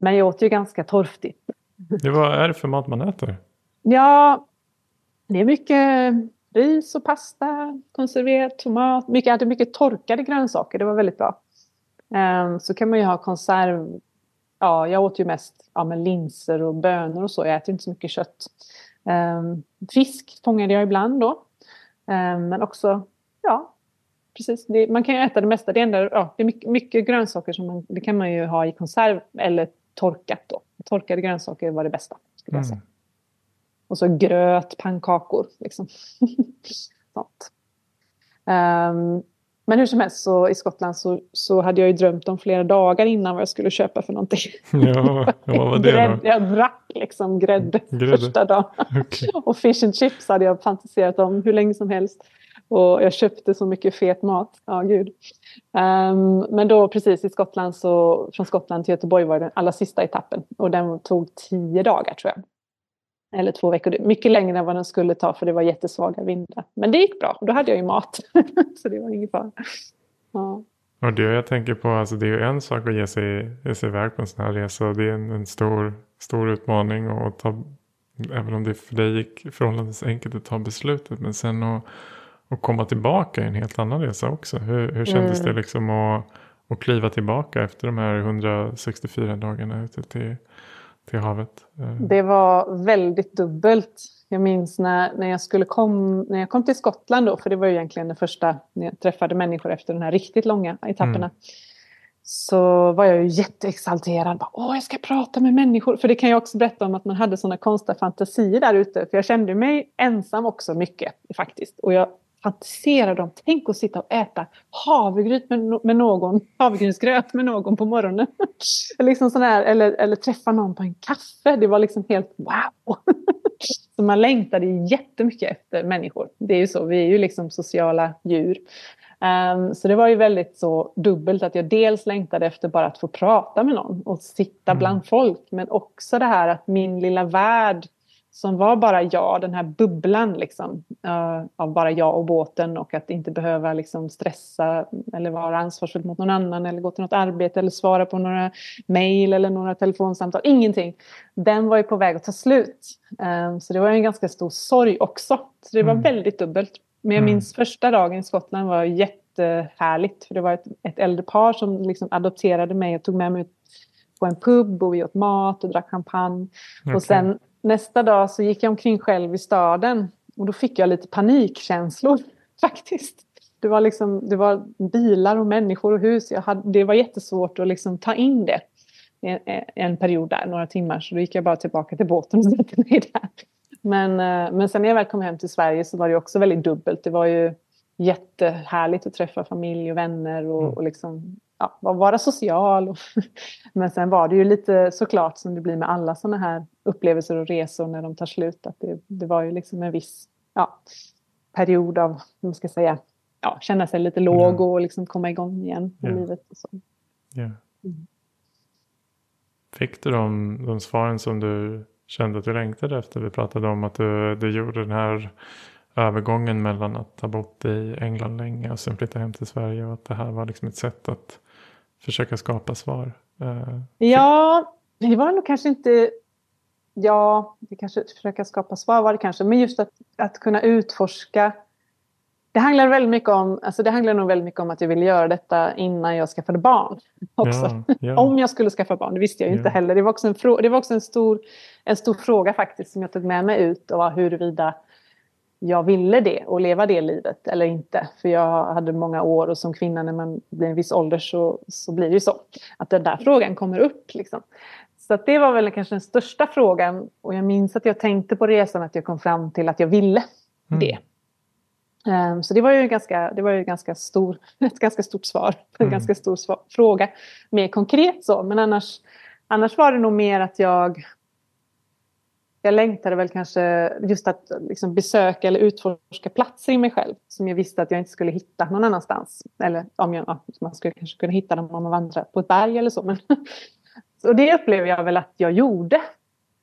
Men jag åt ju ganska torftigt.
Det vad är det för mat man äter?
Ja, det är mycket ris och pasta, konserverat, tomat. Mycket, jag hade mycket torkade grönsaker, det var väldigt bra. Um, så kan man ju ha konserv. Ja, jag åt ju mest ja, med linser och bönor och så. Jag äter inte så mycket kött. Um, fisk fångade jag ibland då. Um, men också, ja, precis. Det, man kan ju äta det mesta. Det, enda, ja, det är mycket, mycket grönsaker som man, det kan man ju ha i konserv eller torkat då. Torkade grönsaker var det bästa. Skulle jag säga. Mm. Och så gröt, pannkakor. Liksom. Sånt. Um, men hur som helst så i Skottland så, så hade jag ju drömt om flera dagar innan vad jag skulle köpa för någonting.
Ja, vad var det
då? Jag drack liksom grädde, grädde. första dagen. Okay. och fish and chips hade jag fantiserat om hur länge som helst. Och jag köpte så mycket fet mat. Ja, gud. Um, men då precis i Skottland så från Skottland till Göteborg var det den allra sista etappen. Och den tog tio dagar tror jag. Eller två veckor. Mycket längre än vad den skulle ta för det var jättesvaga vindar. Men det gick bra. Då hade jag ju mat. så det var ingen fara. Ja.
Och det jag tänker på, alltså det är ju en sak att ge sig, ge sig iväg på en sån här resa. Det är en, en stor, stor utmaning. Och ta, även om det för dig gick förhållandevis enkelt att ta beslutet. Men sen att, att komma tillbaka är en helt annan resa också. Hur, hur kändes mm. det liksom att, att kliva tillbaka efter de här 164 dagarna ute till till havet?
Eh. Det var väldigt dubbelt. Jag minns när, när, jag skulle kom, när jag kom till Skottland då, för det var ju egentligen det första när jag träffade människor efter de här riktigt långa etapperna. Mm. Så var jag ju jätteexalterad. Bara, Åh, jag ska prata med människor. För det kan jag också berätta om att man hade sådana konstiga fantasier där ute. För jag kände mig ensam också mycket faktiskt. Och jag fantiserade om, tänk att sitta och äta havregryt med, med någon, havregrynsgröt med någon på morgonen. liksom sån här, eller, eller träffa någon på en kaffe. Det var liksom helt wow! så man längtade jättemycket efter människor. Det är ju så, vi är ju liksom sociala djur. Um, så det var ju väldigt så dubbelt att jag dels längtade efter bara att få prata med någon och sitta mm. bland folk. Men också det här att min lilla värld som var bara jag, den här bubblan liksom, uh, av bara jag och båten och att inte behöva liksom stressa eller vara ansvarsfull mot någon annan eller gå till något arbete eller svara på några mejl eller några telefonsamtal. Ingenting. Den var ju på väg att ta slut. Um, så det var en ganska stor sorg också. Så det var mm. väldigt dubbelt. Men jag mm. minns första dagen i Skottland var jättehärligt. För det var ett, ett äldre par som liksom adopterade mig och tog med mig ut på en pub och vi åt mat och drack champagne. Okay. Och sen nästa dag så gick jag omkring själv i staden och då fick jag lite panikkänslor faktiskt. Det var, liksom, det var bilar och människor och hus. Jag hade, det var jättesvårt att liksom ta in det. en, en period där, några timmar. Så då gick jag bara tillbaka till båten och satte mig där. Men, eh, men sen när jag väl kom hem till Sverige så var det också väldigt dubbelt. Det var ju jättehärligt att träffa familj och vänner och, mm. och liksom, ja, vara social. men sen var det ju lite såklart som det blir med alla sådana här upplevelser och resor när de tar slut. Att det, det var ju liksom en viss ja, period av, vad ska säga, ja, känna sig lite låg mm. och liksom komma igång igen med yeah. livet. Och så.
Yeah. Mm. Fick du de, de svaren som du kände att du längtade efter? Vi pratade om att du, du gjorde den här övergången mellan att ha bott i England länge och sen flytta hem till Sverige och att det här var liksom ett sätt att försöka skapa svar.
Uh, ja, det var nog kanske inte Ja, det kanske försöka skapa svar var det kanske, men just att, att kunna utforska det handlar väldigt mycket om, alltså det handlar nog väldigt mycket om att jag ville göra detta innan jag skaffade barn. Också. Ja, ja. om jag skulle skaffa barn, det visste jag ju ja. inte heller. Det var också, en, det var också en, stor, en stor fråga faktiskt som jag tog med mig ut och var huruvida jag ville det och leva det livet eller inte. För jag hade många år och som kvinna när man blir en viss ålder så, så blir det ju så. Att den där frågan kommer upp. Liksom. Så det var väl kanske den största frågan. Och jag minns att jag tänkte på resan att jag kom fram till att jag ville mm. det. Um, så det var ju, ganska, det var ju ganska stor, ett ganska stort svar på en mm. ganska stor svar, fråga. Mer konkret så, men annars, annars var det nog mer att jag jag längtade väl kanske just att liksom besöka eller utforska platser i mig själv som jag visste att jag inte skulle hitta någon annanstans. Eller om jag, ja, man skulle kanske kunna hitta dem om man vandrar på ett berg eller så. Men, och det upplever jag väl att jag gjorde.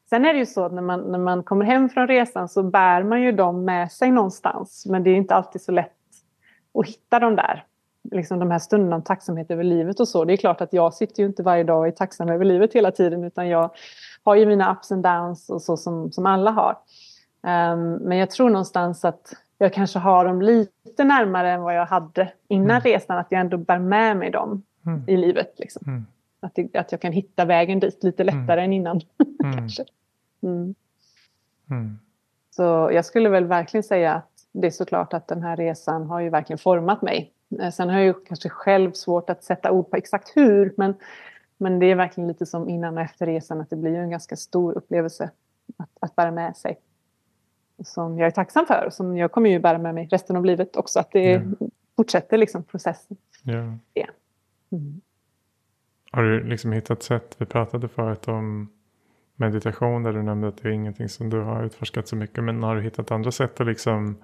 Sen är det ju så att när man, när man kommer hem från resan så bär man ju dem med sig någonstans. Men det är inte alltid så lätt att hitta dem där. Liksom de här stunderna om tacksamhet över livet och så. Det är klart att jag sitter ju inte varje dag och är tacksam över livet hela tiden utan jag har ju mina ups and downs och så som, som alla har. Um, men jag tror någonstans att jag kanske har dem lite närmare än vad jag hade innan mm. resan. Att jag ändå bär med mig dem mm. i livet. Liksom. Mm. Att, det, att jag kan hitta vägen dit lite mm. lättare än innan. Mm. kanske. Mm. Så jag skulle väl verkligen säga att det är såklart att den här resan har ju verkligen format mig. Eh, sen har jag ju kanske själv svårt att sätta ord på exakt hur. Men men det är verkligen lite som innan och efter resan att det blir en ganska stor upplevelse att, att bära med sig. Som jag är tacksam för och som jag kommer ju bära med mig resten av livet också. Att det mm. fortsätter liksom processen.
Ja. ja. Mm. Har du liksom hittat sätt, vi pratade förut om meditation där du nämnde att det är ingenting som du har utforskat så mycket. Men har du hittat andra sätt att liksom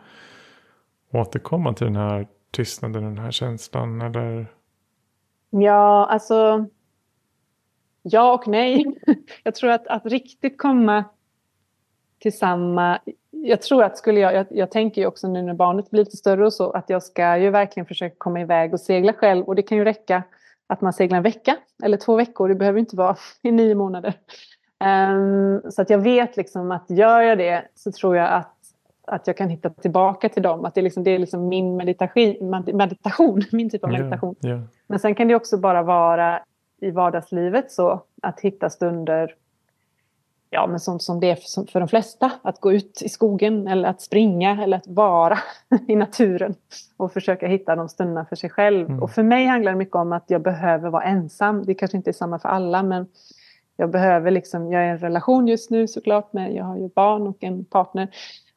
återkomma till den här tystnaden, den här känslan? Eller?
Ja, alltså Ja och nej. Jag tror att, att riktigt komma till samma... Jag tror att skulle jag, jag... Jag tänker ju också nu när barnet blir lite större och så att jag ska ju verkligen försöka komma iväg och segla själv. Och det kan ju räcka att man seglar en vecka eller två veckor. Det behöver inte vara i nio månader. Um, så att jag vet liksom att gör jag det så tror jag att, att jag kan hitta tillbaka till dem. Att det är liksom, det är liksom min meditation, meditation, min typ av meditation. Yeah, yeah. Men sen kan det också bara vara i vardagslivet så att hitta stunder ja, men sånt som det är för de flesta. Att gå ut i skogen eller att springa eller att vara i naturen och försöka hitta de stunderna för sig själv. Mm. Och för mig handlar det mycket om att jag behöver vara ensam. Det kanske inte är samma för alla men jag behöver liksom, jag är i en relation just nu såklart med, jag har ju barn och en partner.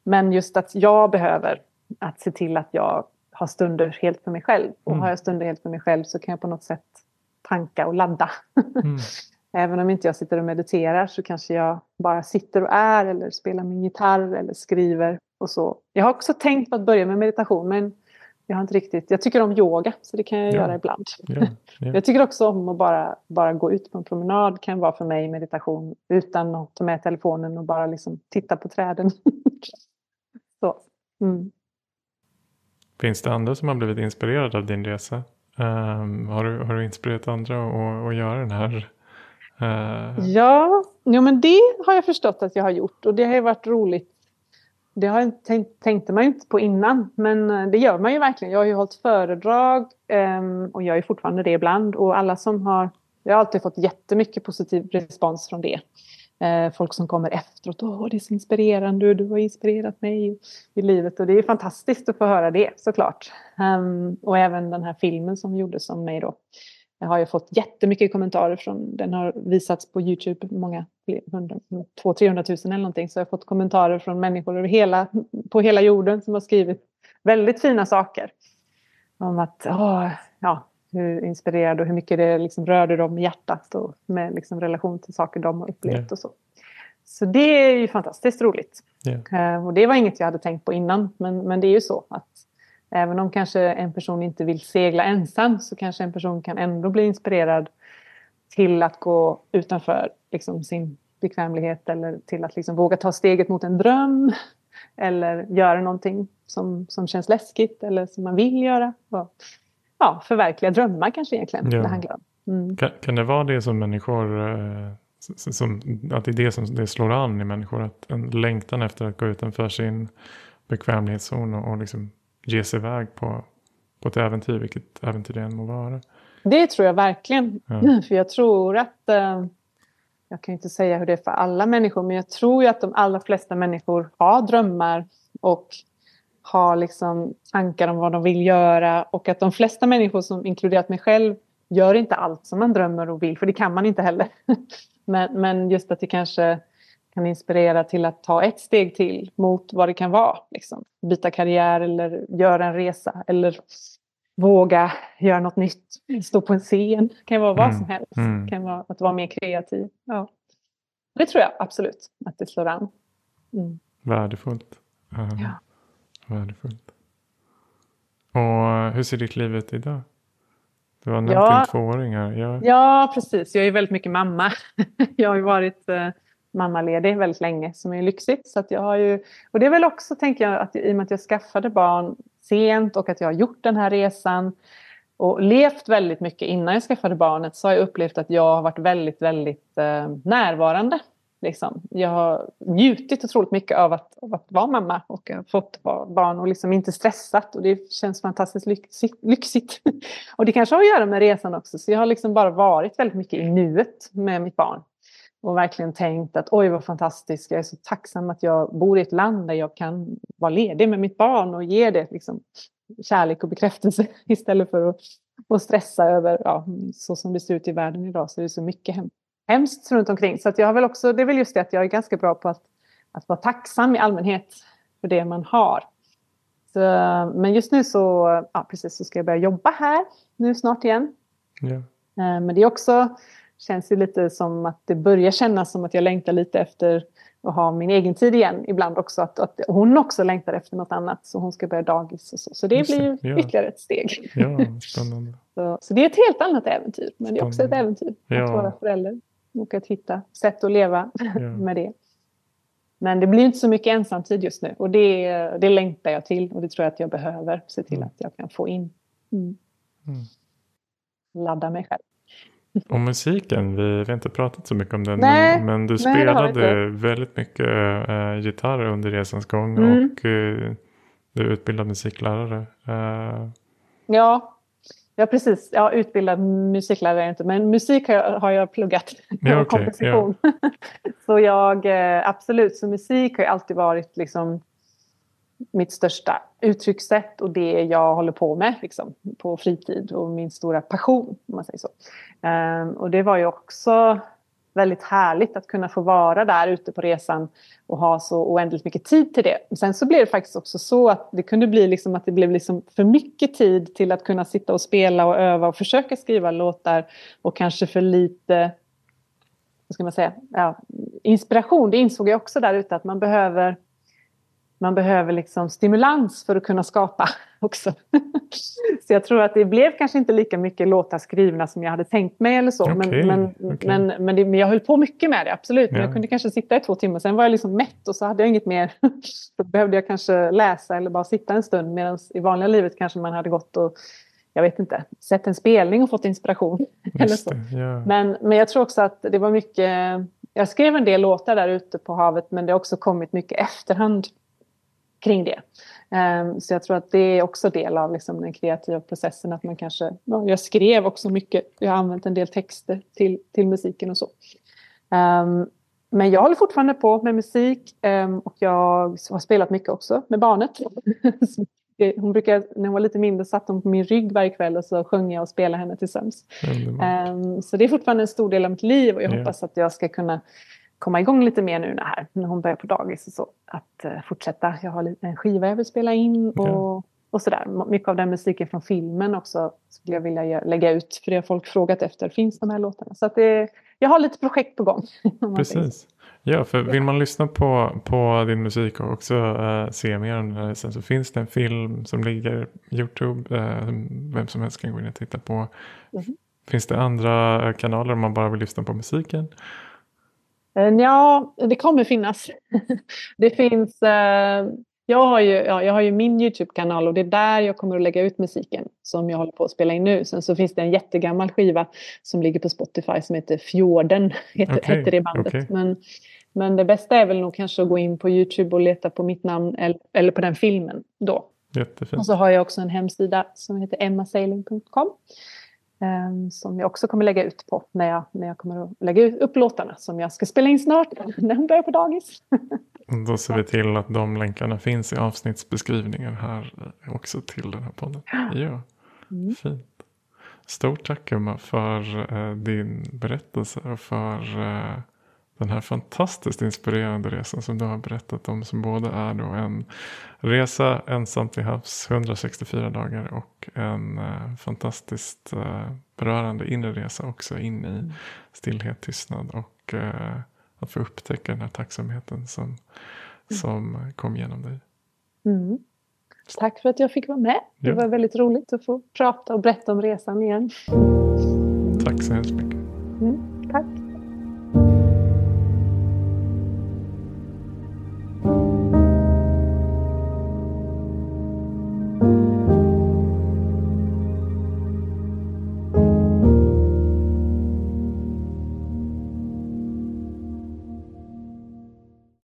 Men just att jag behöver att se till att jag har stunder helt för mig själv. Och mm. har jag stunder helt för mig själv så kan jag på något sätt tanka och ladda. Mm. Även om inte jag sitter och mediterar så kanske jag bara sitter och är eller spelar min gitarr eller skriver och så. Jag har också tänkt på att börja med meditation men jag har inte riktigt, jag tycker om yoga så det kan jag ja. göra ibland. Ja, ja. Jag tycker också om att bara, bara gå ut på en promenad kan vara för mig meditation utan att ta med telefonen och bara liksom titta på träden. så. Mm.
Finns det andra som har blivit inspirerade av din resa? Um, har, du, har du inspirerat andra att, att göra den här?
Uh... Ja, jo, men det har jag förstått att jag har gjort och det har varit roligt. Det har jag tänkt, tänkte man ju inte på innan, men eh, det gör man ju verkligen. Jag har ju hållit föredrag um, och gör ju fortfarande det ibland och alla som har jag har alltid fått jättemycket positiv respons från det. Eh, folk som kommer efteråt. Åh, det är så inspirerande. Du har inspirerat mig i livet. Och det är fantastiskt att få höra det såklart. Um, och även den här filmen som gjordes om mig då. Jag har ju fått jättemycket kommentarer från, den har visats på Youtube, många, 200-300 tusen eller någonting. Så jag har fått kommentarer från människor över hela, på hela jorden som har skrivit väldigt fina saker. Om att, åh, ja, hur inspirerad och hur mycket det liksom rörde dem i hjärtat och med liksom relation till saker de har upplevt yeah. och så. Så det är ju fantastiskt roligt. Yeah. Och det var inget jag hade tänkt på innan, men, men det är ju så att även om kanske en person inte vill segla ensam så kanske en person kan ändå bli inspirerad till att gå utanför liksom, sin bekvämlighet eller till att liksom, våga ta steget mot en dröm eller göra någonting som, som känns läskigt eller som man vill göra. Och, ja, förverkliga drömmar kanske egentligen ja. det handlar.
Mm. Kan, kan, det vara det som människor, eh, som, att det är det som det slår an i människor? Att en längtan efter att gå utanför sin bekvämlighetszon och, och liksom ge sig iväg på, på ett äventyr, vilket äventyr det än må vara.
Det tror jag verkligen. Ja. För jag tror att, eh, jag kan inte säga hur det är för alla människor, men jag tror ju att de allra flesta människor har drömmar och har liksom tankar om vad de vill göra och att de flesta människor som inkluderat mig själv gör inte allt som man drömmer och vill, för det kan man inte heller. men, men just att det kanske kan inspirera till att ta ett steg till mot vad det kan vara. Liksom. Byta karriär eller göra en resa eller våga göra något nytt. Stå på en scen. Det kan vara vad mm. som helst. Mm. Det kan vara att vara mer kreativ. Ja. Det tror jag absolut att det slår an.
Mm. Värdefullt. Uh, ja. Värdefullt. Och hur ser ditt liv ut idag? Du har nämnt ja. din tvååring här.
Jag... Ja, precis. Jag är väldigt mycket mamma. jag har ju varit eh, mammaledig väldigt länge som är lyxigt. Så att jag har ju, och det är väl också, tänker jag, att i och med att jag skaffade barn sent och att jag har gjort den här resan och levt väldigt mycket innan jag skaffade barnet så har jag upplevt att jag har varit väldigt, väldigt eh, närvarande. Liksom. Jag har njutit otroligt mycket av att, av att vara mamma och fått barn och liksom inte stressat och det känns fantastiskt lyxigt. och det kanske har att göra med resan också så jag har liksom bara varit väldigt mycket i nuet med mitt barn och verkligen tänkt att oj vad fantastiskt, jag är så tacksam att jag bor i ett land där jag kan vara ledig med mitt barn och ge det liksom, kärlek och bekräftelse istället för att, att stressa över, ja, så som det ser ut i världen idag så är det så mycket hem, hemskt runt omkring. Så att jag har väl också, det är väl just det att jag är ganska bra på att, att vara tacksam i allmänhet för det man har. Så, men just nu så, ja, precis, så ska jag börja jobba här nu snart igen. Ja. Eh, men det är också känns ju lite som att det börjar kännas som att jag längtar lite efter att ha min egen tid igen ibland också. Att, att hon också längtar efter något annat så hon ska börja dagis och så. Så det blir ja. ytterligare ett steg.
Ja, spännande.
så, så, det är ett helt annat äventyr. Men det är också ett äventyr att ja. vara förälder. Och att hitta sätt att leva ja. med det. Men det blir inte så mycket ensamtid just nu. Och det, det längtar jag till. Och det tror jag att jag behöver se till mm. att jag kan få in. Mm. Mm. Ladda mig själv.
Och musiken, vi, vi har inte pratat så mycket om den. Nej, men, men, du spelade väldigt mycket äh, gitarr under resans gång. Mm. Och äh, du är utbildad musiklärare. Äh.
Ja, ja, precis. Ja, utbildad musiklärare är jag inte. Men musik har jag, har jag pluggat. Ja, okay, komposition. Ja. så jag, absolut, så musik har alltid varit liksom mitt största uttryckssätt och det jag håller på med liksom, på fritid och min stora passion. Om man säger så. Um, och det var ju också väldigt härligt att kunna få vara där ute på resan och ha så oändligt mycket tid till det. Sen så blev det faktiskt också så att det kunde bli liksom att det blev liksom för mycket tid till att kunna sitta och spela och öva och försöka skriva låtar och kanske för lite vad ska man säga, ja, inspiration. Det insåg jag också där ute att man behöver man behöver liksom stimulans för att kunna skapa också. så jag tror att det blev kanske inte lika mycket låtar skrivna som jag hade tänkt mig eller så. Okay, men, men, okay. men, men, det, men, jag höll på mycket med det, absolut. Men jag kunde kanske sitta i två timmar, sen var jag liksom mätt och så hade jag inget mer. Då behövde jag kanske läsa eller bara sitta en stund. Medan i vanliga livet kanske man hade gått och jag vet inte, sett en spelning och fått inspiration. eller så. Det, ja. men, men jag tror också att det var mycket... Jag skrev en del låtar där ute på havet men det har också kommit mycket efterhand kring det. Ehm, så jag tror att det är också del av liksom den kreativa processen att man kanske, jag skrev också mycket, jag har använt en del texter till, till musiken och så. Ehm, men jag håller fortfarande på med musik ehm, och jag har spelat mycket också med barnet. hon brukar, när hon var lite mindre satt hon på min rygg varje kväll och så sjöng jag och spelade henne till sömns. Så det är fortfarande en stor del av mitt liv och jag hoppas att jag ska kunna komma igång lite mer nu när, när hon börjar på dagis och så. Att uh, fortsätta. Jag har en skiva jag vill spela in och, yeah. och sådär. Mycket av den musiken från filmen också skulle jag vilja lägga ut. För det har folk frågat efter. Finns de här låtarna? Så att det, jag har lite projekt på gång.
Precis. Ja, för vill man lyssna på, på din musik och också uh, se mer om den så finns det en film som ligger på Youtube. Uh, vem som helst kan gå in och titta på. Mm. Finns det andra kanaler om man bara vill lyssna på musiken?
Uh, ja, det kommer finnas. det finns jag har ju, ja, jag har ju min Youtube-kanal och det är där jag kommer att lägga ut musiken som jag håller på att spela in nu. Sen så finns det en jättegammal skiva som ligger på Spotify som heter Fjorden. Heter, okay, heter det bandet. Okay. Men, men det bästa är väl nog kanske att gå in på Youtube och leta på mitt namn eller, eller på den filmen då.
Jättefint.
Och så har jag också en hemsida som heter emmasailing.com. Ehm, som jag också kommer lägga ut på när jag, när jag kommer att lägga upp låtarna som jag ska spela in snart när hon börjar på dagis.
Då ser vi till att de länkarna finns i avsnittsbeskrivningen här också till den här podden. Ja, mm. fint. Stort tack Emma för uh, din berättelse och för uh, den här fantastiskt inspirerande resan som du har berättat om. Som både är då en resa ensamt till havs 164 dagar och en uh, fantastiskt berörande inre resa också in i mm. stillhet, tystnad och att få upptäcka den här tacksamheten som, mm. som kom genom dig.
Mm. Tack för att jag fick vara med. Det ja. var väldigt roligt att få prata och berätta om resan igen.
Tack så hemskt mycket.
Mm.